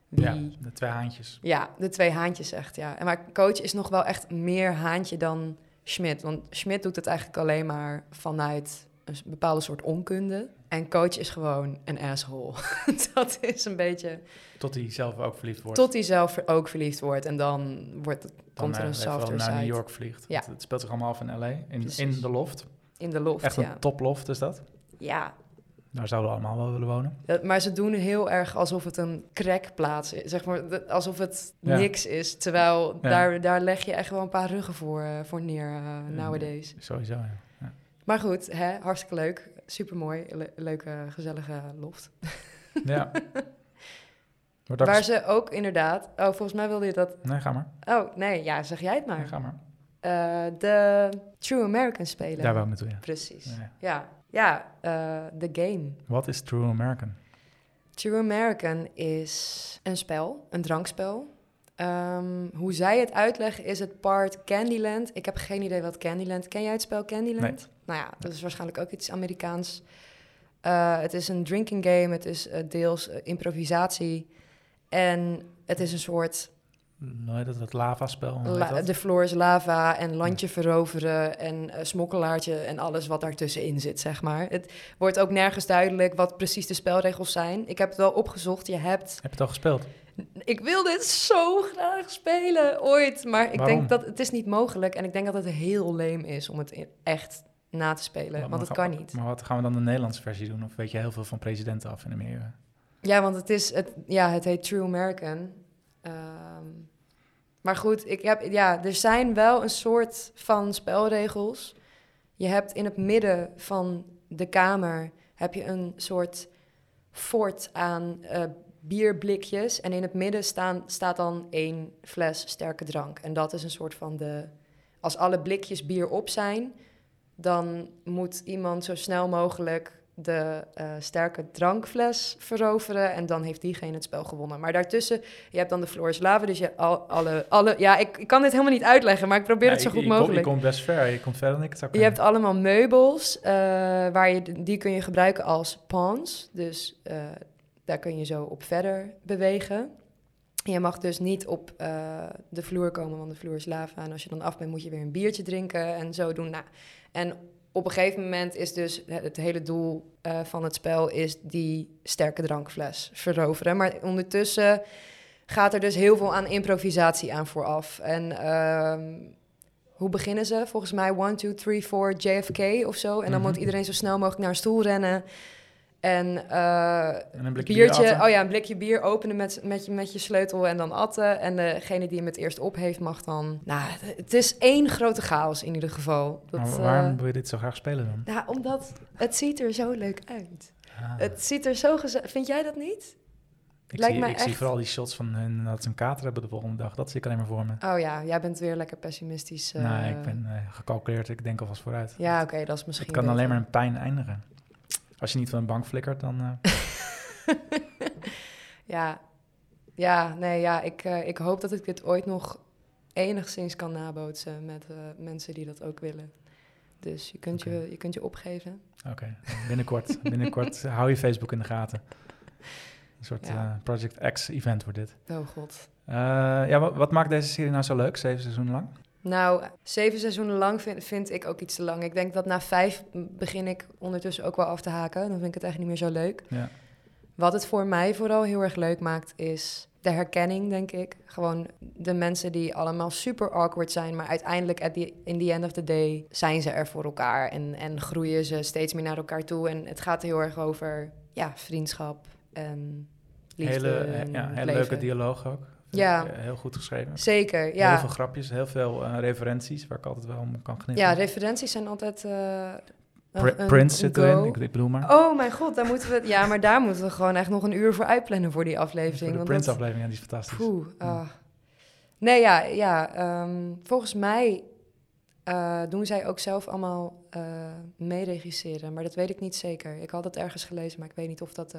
wie... Ja, de twee haantjes. Ja, de twee haantjes echt, ja. En maar coach is nog wel echt meer haantje dan Schmidt. Want Schmidt doet het eigenlijk alleen maar vanuit een bepaalde soort onkunde. En coach is gewoon een asshole. dat is een beetje... Tot hij zelf ook verliefd wordt. Tot hij zelf ook verliefd wordt. En dan wordt, het- Dan, komt er eh, een softer naar New York vliegt. Ja. Het, het speelt zich allemaal af in L.A. In, Precies. in de loft. In de loft, Echt ja. een toploft is dat. Ja, Daar zouden we allemaal wel willen wonen. Maar ze doen heel erg alsof het een crackplaats is. Zeg maar, alsof het Ja. niks is. Terwijl daar, daar leg je echt wel een paar ruggen voor, eh, voor neer uh, nowadays. Sowieso, ja. ja. Maar goed, hè, hartstikke leuk. Supermooi. Le leuke, gezellige loft. ja. Waar ze ook inderdaad... Oh, volgens mij wilde je dat... Nee, ga maar. Oh, nee, ja, zeg jij het Nee, maar. ga maar. Eh, de True American spelen. Daar wou ik naartoe, ja. Precies. Ja. Ja, ja eh, de game. Wat is True American? True American is een spel, een drankspel. Ehm, hoe zij het uitleggen is het part Candyland. Ik heb geen idee wat Candyland... Ken jij het spel Candyland? Nou ja, dat is waarschijnlijk ook iets Amerikaans. Eh, het is een drinking game, het is deels improvisatie. En het is een soort... Nee, dat het lavaspel. la- dat? de floor is lava en landje veroveren en eh, smokkelaartje en alles wat daartussenin zit, zeg maar. Het wordt ook nergens duidelijk wat precies de spelregels zijn. Ik heb het wel opgezocht. Je hebt Heb je het al gespeeld? ik wil dit zo graag spelen ooit, maar ik Waarom? denk dat het is niet mogelijk en ik denk dat het heel leem is om het echt na te spelen, Maar want het kan niet. Maar wat gaan we dan de Nederlandse versie doen? Of weet je heel veel van presidenten af in Amerika? Ja, want het is het, ja, het heet True American. Ehm, maar goed, ik heb, ja, er zijn wel een soort van spelregels. Je hebt in het midden van de kamer heb je een soort fort aan eh, bierblikjes. En in het midden staan, staat dan één fles sterke drank. En dat is een soort van de... Als alle blikjes bier op zijn, dan moet iemand zo snel mogelijk de eh, sterke drankfles veroveren. En dan heeft diegene het spel gewonnen. Maar daartussen, je hebt dan de Floor is Lava. Dus je al, alle, alle... Ja, ik, ik kan dit helemaal niet uitleggen, maar ik probeer Ja, het zo goed je mogelijk. Je komt best ver. Je komt verder dan ik het zou Je hebt allemaal meubels, eh, waar je, die kun je gebruiken als pawns. Dus eh, daar kun je zo op verder bewegen. Je mag dus niet op de vloer komen, want de vloer is lava. En als je dan af bent, moet je weer een biertje drinken en zo doen. Nou, en op een gegeven moment is dus het hele doel eh, van het spel is die sterke drankfles veroveren. Maar ondertussen gaat er dus heel veel aan improvisatie aan vooraf. En ehm, hoe beginnen ze? Volgens mij 1, 2, 3, 4, JFK of zo. En dan Mhm. moet iedereen zo snel mogelijk naar een stoel rennen. En eh, En een blikje biertje, bier oh ja, een blikje bier openen met, met, je, met je sleutel en dan atten. En degene die hem het eerst op heeft, mag dan... Nou, het is één grote chaos in ieder geval. Dat, Maar eh, waarom wil je dit zo graag spelen dan? nou, omdat het ziet er zo leuk uit. Ah. Het ziet er zo gezellig... Vind jij dat niet? ik lijkt zie, echt- vooral die shots van hun dat ze een kater hebben de volgende dag. Dat zie ik alleen maar voor me. Oh ja, jij bent weer lekker pessimistisch. eh. nou, ik ben eh, gecalculeerd. Ik denk alvast vooruit. Ja, oké, dat is misschien... het kan alleen maar in pijn eindigen. Als je niet van een bank flikkert, dan... eh, Ja, ja nee, ja, ik, eh, ik hoop dat ik dit ooit nog enigszins kan nabootsen met eh, mensen die dat ook willen. Dus je kunt, je, je kunt je opgeven. Oké, binnenkort, binnenkort hou je Facebook in de gaten. Een soort Ja. Project X-event wordt dit. Oh god. Ja, wat, wat maakt deze serie nou zo leuk, zeven seizoenen lang? Nou, zeven seizoenen lang vind, vind ik ook iets te lang. Ik denk dat na vijf begin ik ondertussen ook wel af te haken. Dan vind ik het eigenlijk niet meer zo leuk. Ja. Wat het voor mij vooral heel erg leuk maakt, is de herkenning, denk ik. Gewoon de mensen die allemaal super awkward zijn, maar uiteindelijk, at the, in the end of the day, zijn ze er voor elkaar en, en groeien ze steeds meer naar elkaar toe. En het gaat heel erg over ja, vriendschap en liefde. hele en ja, hele leuke dialoog ook. Ja. Eh, Heel goed geschreven. Zeker, ja. Heel veel grapjes, heel veel eh, referenties waar ik altijd wel om kan knippen. Ja, referenties zijn altijd. een- een- Prince zit erin, ik, ik bedoel maar. Oh mijn god, daar moeten we. Ja, maar daar moeten we gewoon echt nog een uur voor uitplannen voor die aflevering. Voor de want Prince dat- aflevering, ja, die is fantastisch. Poeh, ah. Nee, ja, ja ehm, volgens mij doen zij ook zelf allemaal eh meeregisseren, maar dat weet ik niet zeker. Ik had het ergens gelezen, maar ik weet niet of dat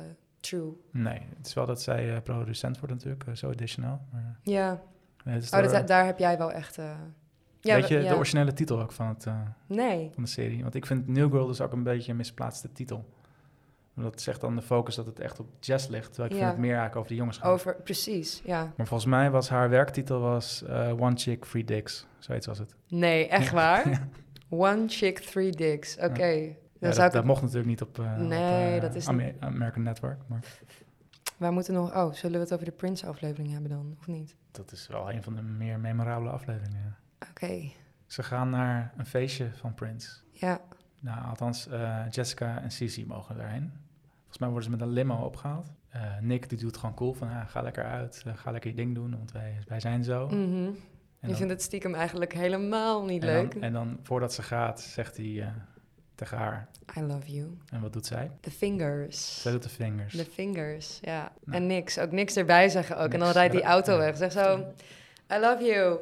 true. Nee, het is wel dat zij eh, producent wordt natuurlijk, eh, zo additional. Maar, Ja, nee, oh, door- dat, daar heb jij wel echt. eh, ja, weet je ja. de originele titel ook van, het, Nee. van de serie? Want ik vind New Girl dus ook een beetje een misplaatste titel. Dat zegt dan de focus dat het echt op jazz ligt, terwijl ik Ja. vind het meer eigenlijk over de jongens gaan. Over, precies, ja. Maar volgens mij was haar werktitel was One Chick, Three Dicks. Zoiets was het. Nee, echt waar? One chick, three dicks. Oké. Ja, dat, ik dat mocht natuurlijk niet op, Nee, op, dat is Amer- American Network. Maar Waar moeten nog... Oh, zullen we het over de Prince-aflevering hebben dan, of niet? dat is wel een van de meer memorabele afleveringen. Oké, Ze gaan naar een feestje van Prince. ja. Nou, althans, eh, Jessica en Cici mogen daarheen. Volgens mij worden ze met een limo opgehaald. Eh, Nick die doet gewoon cool van, ah, ga lekker uit, ga lekker je ding doen, want wij, wij zijn zo. Mhm. En Je dan- vindt het stiekem eigenlijk helemaal niet en leuk. Dan, en dan, voordat ze gaat, zegt hij tegen haar, I love you. en wat doet zij? The fingers. Zij doet de vingers. The fingers, ja. Nou. En niks, ook niks erbij zeggen ook. En dan rijdt die auto Ja. weg. Zeg zo, I love you.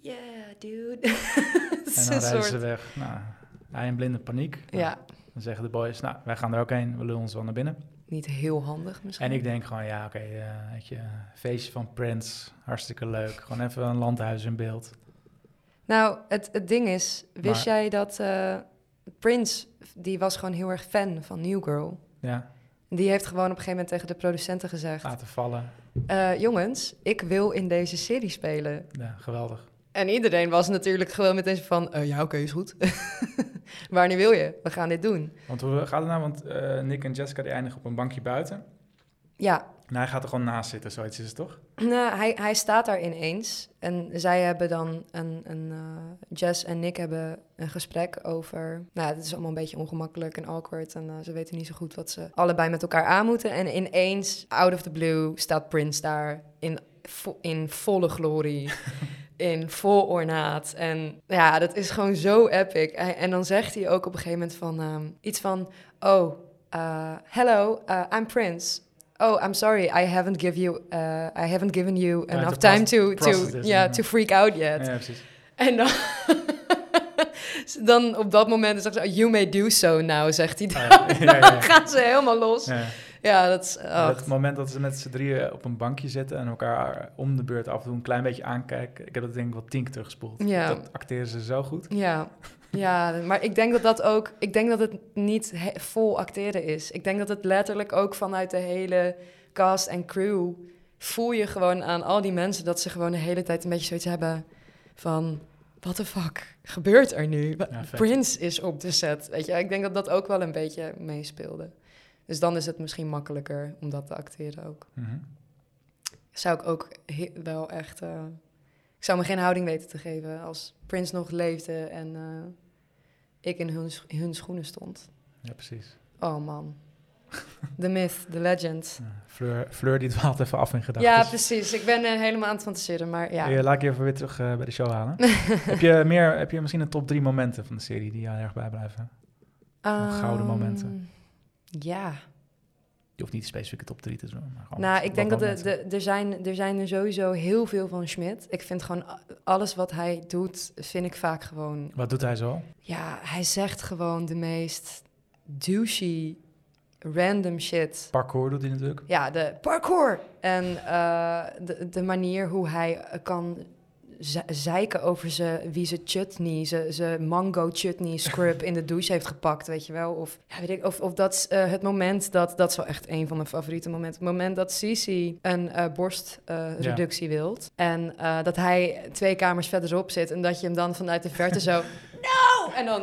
Yeah, dude. En dan rijden ze weg. Nou, hij in blinde paniek. Nou, Ja, Dan zeggen de boys, nou, wij gaan er ook heen, we lullen ons wel naar binnen. niet heel handig misschien. En ik denk gewoon, ja, oké, eh, weet je, feestje van Prince, hartstikke leuk. Gewoon even een landhuis in beeld. Nou, het, het ding is, wist Maar- jij dat eh, Prince, die was gewoon heel erg fan van New Girl. Ja, Die heeft gewoon op een gegeven moment tegen de producenten gezegd... laten vallen. eh, jongens, ik wil in deze serie spelen. Ja, geweldig. En iedereen was natuurlijk gewoon meteen van... eh, ja, oké, is goed. Wanneer wil je? We gaan dit doen. Want hoe gaat het nou? Want eh, Nick en Jessica die eindigen op een bankje buiten. Ja, En hij gaat er gewoon naast zitten, zoiets is het toch? nou, hij, hij staat daar ineens. En zij hebben dan een... een eh, Jess en Nick hebben een gesprek over... Nou, het is allemaal een beetje ongemakkelijk en awkward. En eh, ze weten niet zo goed wat ze allebei met elkaar aan moeten. En ineens, out of the blue, staat Prince daar in, vo- in volle glorie. in vol ornaat. En ja, dat is gewoon zo epic. En dan zegt hij ook op een gegeven moment van ehm, iets van: Oh, uh, hello, I'm Prince. Oh, I'm sorry, I haven't give you, uh, I haven't given you Time enough time to, to, yeah, to freak out yet. Ja, precies. En dan dan op dat moment zegt ze, you may do so now, zegt hij. Oh, ja, ja. Dan gaan ze helemaal los. Ja, dat is... Het moment dat ze met z'n drieën op een bankje zitten en elkaar om de beurt af en toe een klein beetje aankijken. Ik heb dat denk ik wel tien keer teruggespoeld. Ja. Dat acteren ze zo goed. Ja. ja, maar ik denk dat dat ook... Ik denk dat het niet vol acteren is. Ik denk dat het letterlijk ook vanuit de hele cast en crew... voel je gewoon aan al die mensen... dat ze gewoon de hele tijd een beetje zoiets hebben van... What the fuck gebeurt er nu? Ja. Prince is op de set, weet je. Ik denk dat dat ook wel een beetje meespeelde. Dus dan is het misschien makkelijker om dat te acteren ook. Mhm. Zou ik ook wel echt... eh, ik zou me geen houding weten te geven als Prince nog leefde en eh, ik in hun, hun schoenen stond. Ja, precies. Oh man. The myth, the legend. Ja, Fleur, Fleur die dwaalt even af in gedachten. Ja, precies. Ik ben eh, helemaal aan het fantaseren, maar ja. Ja. Laat ik je even weer terug eh, bij de show halen. heb, je meer, heb je misschien een top drie momenten van de serie die jou erg bijblijven? gouden momenten. Ehm, Ja. Je hoeft niet specifieke top drie te doen. Maar Nou, ik denk dat de, momenten. de, er, zijn, er zijn er sowieso heel veel van Schmidt. Ik vind gewoon alles wat hij doet, vind ik vaak gewoon... Wat doet hij zo? Ja, hij zegt gewoon de meest douchey, random shit. Parkour doet hij natuurlijk. Ja, de parkour. En eh, de, de manier hoe hij kan zeiken over ze, wie ze chutney, ze, ze mango chutney scrub in de douche heeft gepakt, weet je wel. Of, ja, weet ik, of, of dat is, eh, het moment dat, dat is wel echt een van mijn favoriete momenten. Het moment dat Sisi een eh borstreductie wilt. En eh, dat hij twee kamers verderop zit en dat je hem dan vanuit de verte zo, no! En dan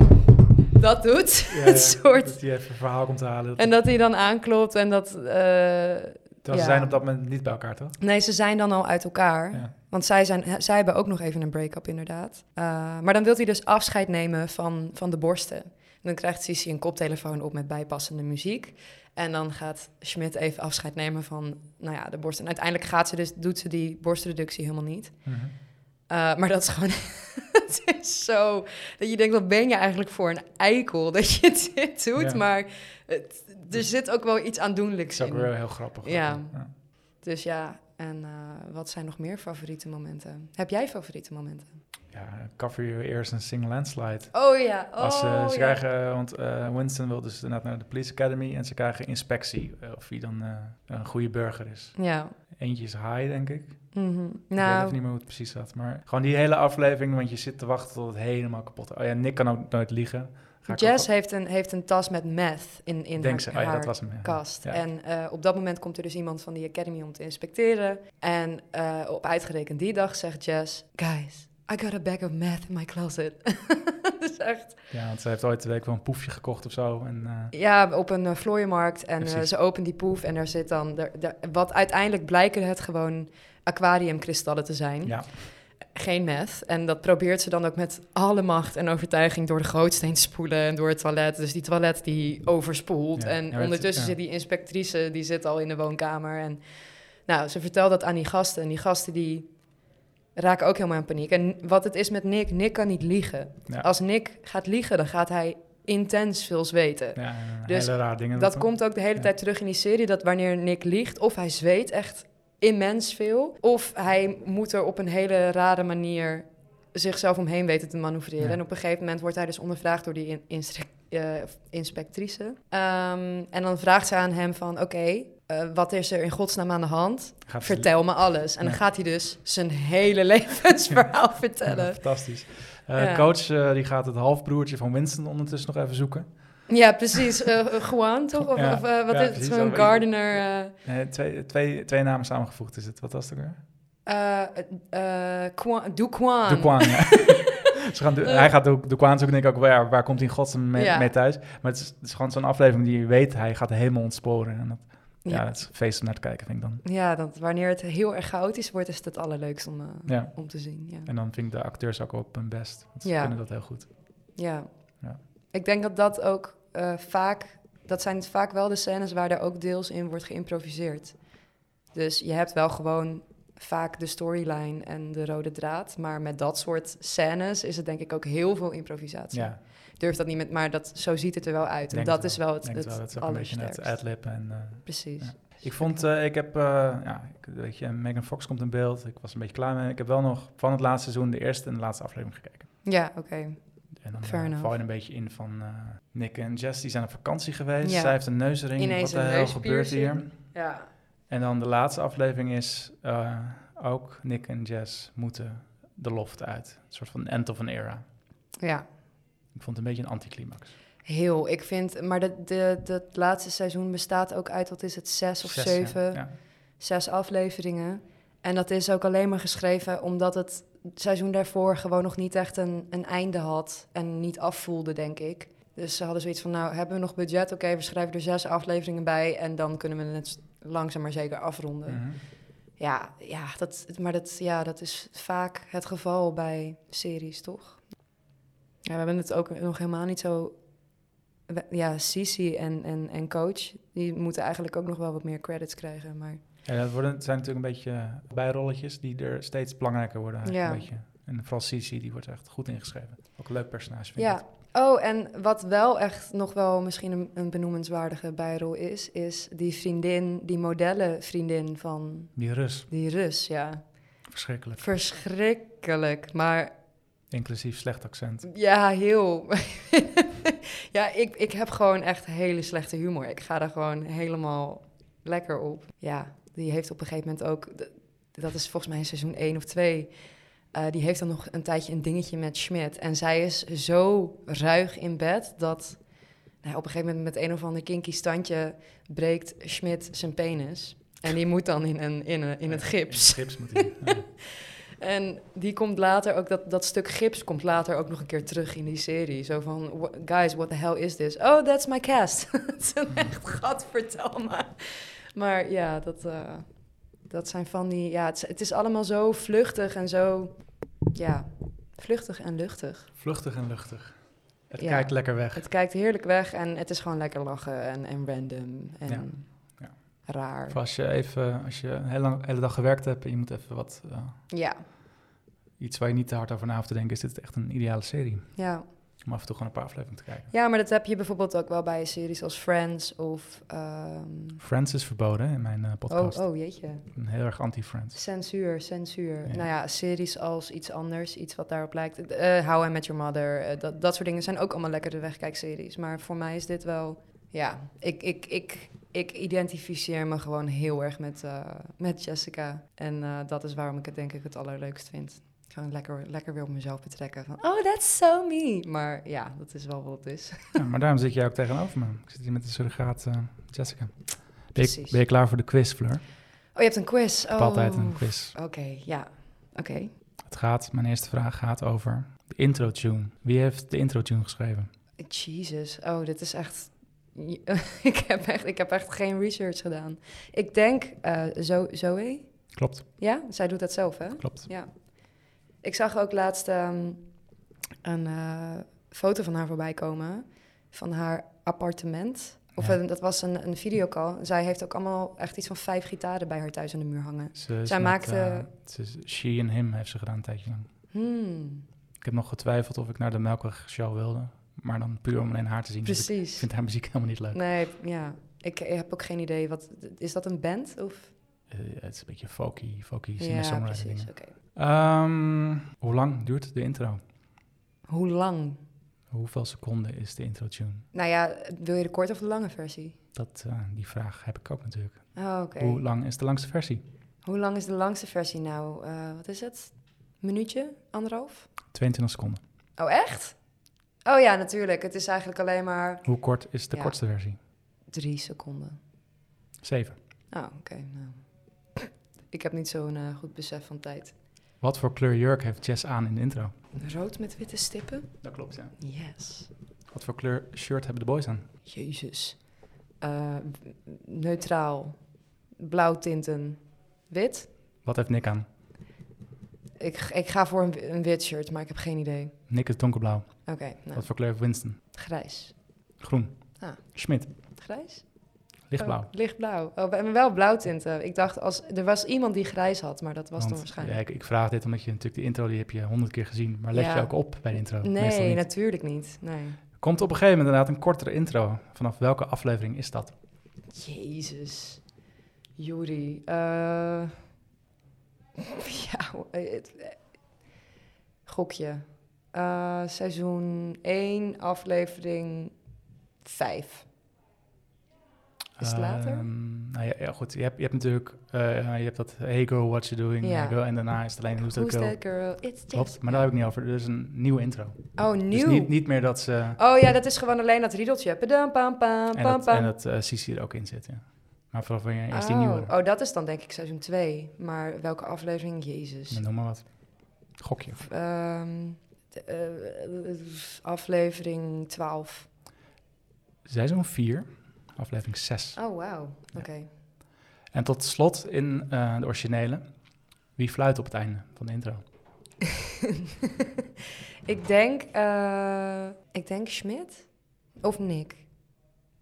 dat doet. Ja, het soort... Dat hij even een verhaal komt te halen. En dat hij dan aanklopt en dat... eh, Terwijl ze zijn op dat moment niet bij elkaar, toch? Nee, ze zijn dan al uit elkaar. Want zij, zijn, zij hebben ook nog even een break-up, inderdaad. Uh, maar dan wil hij dus afscheid nemen van, van de borsten. En dan krijgt Sissy een koptelefoon op met bijpassende muziek. En dan gaat Schmidt even afscheid nemen van nou ja, de borst. En uiteindelijk gaat ze dus, doet ze die borstreductie helemaal niet. Mhm. Uh, maar dat is gewoon... het is zo... Dat je denkt, wat ben je eigenlijk voor een eikel dat je dit doet? Ja. Maar het, er zit ook wel iets aandoenlijks Dat is ook in. weer heel grappig. Ja. ja. Dus ja, en uh, wat zijn nog meer favoriete momenten? Heb jij favoriete momenten? Ja, cover je eerst een single landslide. Oh ja, oh, Als, uh, ze ja. krijgen, want uh, Winston wil dus inderdaad naar de Police Academy en ze krijgen inspectie uh, of hij dan uh, een goede burger is. Ja. Eentje is high, denk ik. Mm -hmm. Ik weet Nou, even niet meer hoe het precies zat, maar gewoon die hele aflevering, want je zit te wachten tot het helemaal kapot is. Oh ja, Nick kan ook nooit liegen. Ga Jess ook- heeft een, heeft een tas met meth in, in denk haar, ze, oh ja, haar dat was hem. ja. kast. Ja. En uh, op dat moment komt er dus iemand van die academy om te inspecteren. En uh, op uitgerekend die dag zegt Jess... Guys, I got a bag of meth in my closet. dus echt... Ja, want ze heeft ooit de week wel een poefje gekocht of zo. En, uh, Ja, op een uh, vlooienmarkt. En ze opent die poef en daar zit dan... Er, er, wat uiteindelijk blijken het gewoon aquariumkristallen te zijn. ja, Geen meth. En dat probeert ze dan ook met alle macht en overtuiging door de gootsteen te spoelen en door het toilet. Dus die toilet die overspoelt. Ja, En ja, ondertussen ja. zit die inspectrice, die zit al in de woonkamer. En nou, ze vertelt dat aan die gasten. En die gasten die raken ook helemaal in paniek. En wat het is met Nick, Nick kan niet liegen. Als Nick gaat liegen, dan gaat hij intens veel zweten. Dus hele raar dingen. Dat doen. komt ook de hele tijd terug in die serie, dat wanneer Nick liegt, of hij zweet echt immens veel, of hij moet er op een hele rare manier zichzelf omheen weten te manoeuvreren. Ja. En op een gegeven moment wordt hij dus ondervraagd door die in- eh, inspectrice. Ehm, en dan vraagt ze aan hem van, oké, eh, wat is er in godsnaam aan de hand? Gaat ze- Vertel me alles. En dan gaat hij dus zijn hele levensverhaal Ja, vertellen. fantastisch. Eh. Coach die gaat het halfbroertje van Winston ondertussen nog even zoeken. Ja, precies. Eh Juan, toch? Of, Ja, of eh, wat ja, is het? Zo'n Zo- gardener... Eh, twee, twee, twee namen samengevoegd is het. Wat was het ook weer? Uh, uh, Duquan. Duquan, ja. Ze gaan, hij gaat ook Duquan zoeken, denk ik ook, waar, waar komt hij in godsnaam mee, Ja. mee thuis? Maar het is, het is gewoon zo'n aflevering die je weet, hij gaat helemaal ontsporen. En dat, ja. Ja, het is feest om naar te kijken, vind ik dan. ja dat, wanneer het heel erg chaotisch wordt, is het het allerleukst om, uh, Ja. om te zien. Ja. En dan vind ik de acteurs ook op hun best. Want ze kunnen dat heel goed. Ja. Ja. Ik denk dat dat ook uh, vaak, dat zijn vaak wel de scènes waar er ook deels in wordt geïmproviseerd. Dus je hebt wel gewoon vaak de storyline en de rode draad, maar met dat soort scènes is het denk ik ook heel veel improvisatie. Ja, Durf dat niet met, maar dat, zo ziet het er wel uit. En dat is wel. het, het, wel. Is ook een beetje. En, eh, Precies. Ja. ik vond, eh, ik heb, eh, ja, weet je, Megan Fox komt in beeld. Ik was een beetje klaar mee. Ik heb wel nog van het laatste seizoen de eerste en de laatste aflevering gekeken. Ja, oké. En dan eh, val je een beetje in van eh, Nick en Jess, die zijn op vakantie geweest. Ja. Zij heeft een neusring. Ineens Wat de een hel gebeurt hier? Ja. En dan de laatste aflevering is eh, ook Nick en Jess moeten de loft uit. Een soort van end of an era. Ja, Ik vond het een beetje een anticlimax. heel. Ik vind, maar de, de, de, het laatste seizoen bestaat ook uit, wat is het, zes of Zes, ja. zeven, Ja. zes afleveringen. En dat is ook alleen maar geschreven omdat het seizoen daarvoor gewoon nog niet echt een, een einde had en niet afvoelde, denk ik. Dus ze hadden zoiets van, nou, hebben we nog budget? Oké, we schrijven er zes afleveringen bij en dan kunnen we het langzaam maar zeker afronden. Mhm. Ja, ja, dat, maar dat, ja, dat is vaak het geval bij series, toch? Ja, we hebben het ook nog helemaal niet zo... Ja, Sisi en, en, en coach, die moeten eigenlijk ook nog wel wat meer credits krijgen. Maar Ja, dat worden, het zijn natuurlijk een beetje bijrolletjes die er steeds belangrijker worden. Eigenlijk Ja. een beetje. En vooral Cici, die wordt echt goed ingeschreven. Ook een leuk personage vind ik. ja. Oh, en wat wel echt nog wel misschien een, een benoemenswaardige bijrol is... is die vriendin, die modellenvriendin van Die Rus, die Rus, ja. verschrikkelijk. Verschrikkelijk, maar Inclusief slecht accent. Ja, heel. ja, ik, ik heb gewoon echt hele slechte humor. Ik ga er gewoon helemaal lekker op. Ja, die heeft op een gegeven moment ook... Dat is volgens mij in seizoen 1 of 2. eh, die heeft dan nog een tijdje een dingetje met Schmidt. En zij is zo ruig in bed dat... Nou, op een gegeven moment met een of ander kinky standje breekt Schmidt zijn penis. En die moet dan in, een, in, een, in het gips. In het gips moet hij. ja. En die komt later ook, dat, dat stuk gips komt later ook nog een keer terug in die serie. Zo van, "Wha- guys, what the hell is this? Oh, that's my cast. Het is een echt gadverdamme. Maar ja, dat, eh, dat zijn van die, ja, het, is- het is allemaal zo vluchtig en zo, ja, vluchtig en luchtig. Vluchtig en luchtig. Het Ja. kijkt lekker weg. Het kijkt heerlijk weg en het is gewoon lekker lachen en, en random en Ja. Ja. raar. Of als je even, als je een hele, lang, hele dag gewerkt hebt en je moet even wat, eh, Ja, iets waar je niet te hard over na hoeft te denken, is dit echt een ideale serie. ja. Om af en toe gewoon een paar afleveringen te kijken. Ja, maar dat heb je bijvoorbeeld ook wel bij series als Friends of... ehm, Friends is verboden in mijn eh, podcast. Oh, oh, jeetje. Ik ben heel erg anti-Friends. Censuur, censuur. Ja. Nou ja, series als iets anders, iets wat daarop lijkt. Eh How I Met Your Mother, dat, dat soort dingen zijn ook allemaal lekkere wegkijkseries. Maar voor mij is dit wel... Ja, ik, ik, ik, ik identificeer me gewoon heel erg met, met Jessica. En dat is waarom ik het denk ik het allerleukst vind. Gewoon lekker, lekker weer op mezelf betrekken. Van, oh, that's so me. Maar ja, dat is wel wat het is. Ja, maar daarom zit jij ook tegenover me. Ik zit hier met de surrogaat eh, Jessica. Ben je, Precies. ben je klaar voor de quiz, Fleur? Oh, je hebt een quiz. heb Oh. altijd een quiz. Oké, ja. Oké. Het gaat, mijn eerste vraag gaat over de intro tune. Wie heeft de intro tune geschreven? Jesus, oh, dit is echt. ik, heb echt ik heb echt geen research gedaan. Ik denk eh Zo Zoe. Klopt, Ja, zij doet dat zelf, hè? klopt. Ja. Ik zag ook laatst ehm, een eh, foto van haar voorbij komen van haar appartement. Of Ja. een- dat was een, een videocall. Zij heeft ook allemaal echt iets van vijf gitaren bij haar thuis aan de muur hangen. Ze Zij met, maakte- is She and Him heeft ze gedaan een tijdje lang. Hmm, Ik heb nog getwijfeld of ik naar de Melkweg show wilde. Maar dan puur om alleen haar te zien. Dus ik precies. vind haar muziek helemaal niet leuk. Nee, ja. Ik, ik heb ook geen idee. Wat, is dat een band? Of? Eh, het is een beetje folky, folky Ja, singer-songwriter precies. dingen. Oké. Ehm, hoe lang duurt de intro? Hoe lang? Hoeveel seconden is de intro tune? Nou ja, wil je de korte of de lange versie? Dat, eh, die vraag heb ik ook natuurlijk. Oh, oké. Hoe lang is de langste versie? Hoe lang is de langste versie nou? Eh, wat is het? Minuutje? Anderhalf? 22 seconden. Oh, echt? Oh ja, natuurlijk. Het is eigenlijk alleen maar Hoe kort is de Ja. kortste versie? drie seconden. 7. Oh, oké. nou. Ik heb niet zo'n eh, goed besef van tijd. Wat voor kleur jurk heeft Jess aan in de intro? Rood met witte stippen? Dat klopt, ja. Yes. Wat voor kleur shirt hebben de boys aan? Jezus. Eh, neutraal. Blauw tinten. Wit? Wat heeft Nick aan? Ik, ik ga voor een, een wit shirt, maar ik heb geen idee. Nick is donkerblauw. Oké, nou, Wat voor kleur heeft Winston? grijs. Groen. Ah. Schmidt. Grijs? Lichtblauw. Oh, lichtblauw. Oh, we hebben wel blauwtinten. Ik dacht, als, er was iemand die grijs had, maar dat was dan Want, waarschijnlijk... Ja, ik, ik vraag dit omdat je natuurlijk de intro, die heb je honderd keer gezien. Maar let Ja. je ook op bij de intro? Nee, niet. natuurlijk niet. Nee. Komt op een gegeven moment inderdaad een kortere intro. Vanaf welke aflevering is dat? Jezus. Juri. eh, ja, het- eh, gokje. Eh, seizoen 1, aflevering 5. Is het later? Ehm, nou ja, ja, goed. Je hebt, je hebt natuurlijk eh, je hebt dat Hey girl, what you doing? Hey girl, en daarna is het alleen Who's that Who's girl? that girl? It's just... Klopt, maar daar heb ik niet over. Er is een nieuwe intro. Oh, Dus nieuw. niet, niet meer dat ze... Oh ja, dat is gewoon alleen dat riedeltje. Padam, pam, pam, En pam, dat, pam. en dat eh Sisi er ook in zit, ja. Maar vanaf wanneer is die oh. nieuwe? oh, dat is dan denk ik seizoen 2. Maar welke aflevering? Jezus. Noem maar wat. Gokje. De, eh, aflevering 12. Seizoen 4, aflevering 6. Oh, wauw. Ja. Oké. En tot slot in eh, de originele, wie fluit op het einde van de intro? ik denk... eh, ik denk Schmidt. Of Nick.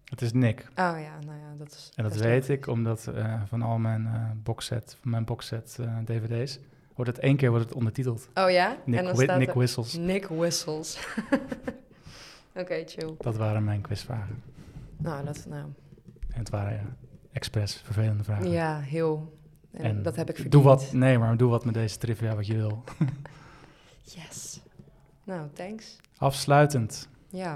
Het is Nick. Oh ja, nou ja, dat is... En dat weet ik omdat eh, van al mijn boxset, van mijn boxset dvd's, wordt het één keer wordt het ondertiteld. Oh ja? Nick, en dan staat Nick Whistles. Nick Whistles. Oké, chill. Dat waren mijn quizvragen. Nou, dat... Nou, En het waren ja, expres vervelende vragen. ja, heel... En, En dat heb ik verdiend. Doe wat, nee, maar doe wat met deze trivia wat je wil. Yes. Nou, thanks. Afsluitend, Ja.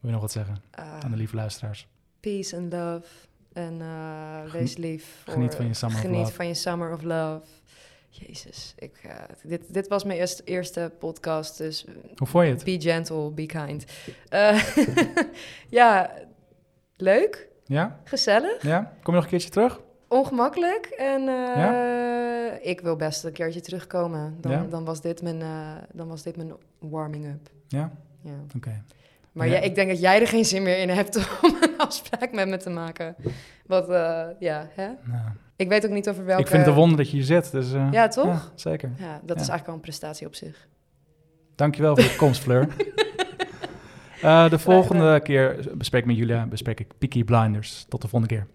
wil je nog wat zeggen eh, aan de lieve luisteraars? peace and love. En eh, wees lief. Voor, geniet van je summer of Geniet love. van je summer of love. Jezus, ik, eh, dit, dit was mijn eerste, eerste podcast, dus Hoe vond je het? be gentle, be kind. Eh, ja, leuk, Ja? gezellig, Ja? Kom je nog een keertje terug? ongemakkelijk en eh, ik wil best een keertje terugkomen. Dan, Ja? dan, was, dit mijn, eh, dan was dit mijn warming-up. Ja? Ja. Oké. Maar Ja. ik denk dat jij er geen zin meer in hebt om een afspraak met me te maken. Wat, ja, hè? Nou, Ik weet ook niet over welke... Ik vind het een wonder dat je hier zit. Dus, eh, Ja, toch? zeker. Ja, dat is eigenlijk al een prestatie op zich. Dankjewel voor je komst, Fleur. Eh, de volgende keer bespreek ik met Julia bespreek ik Peaky Blinders. Tot de volgende keer.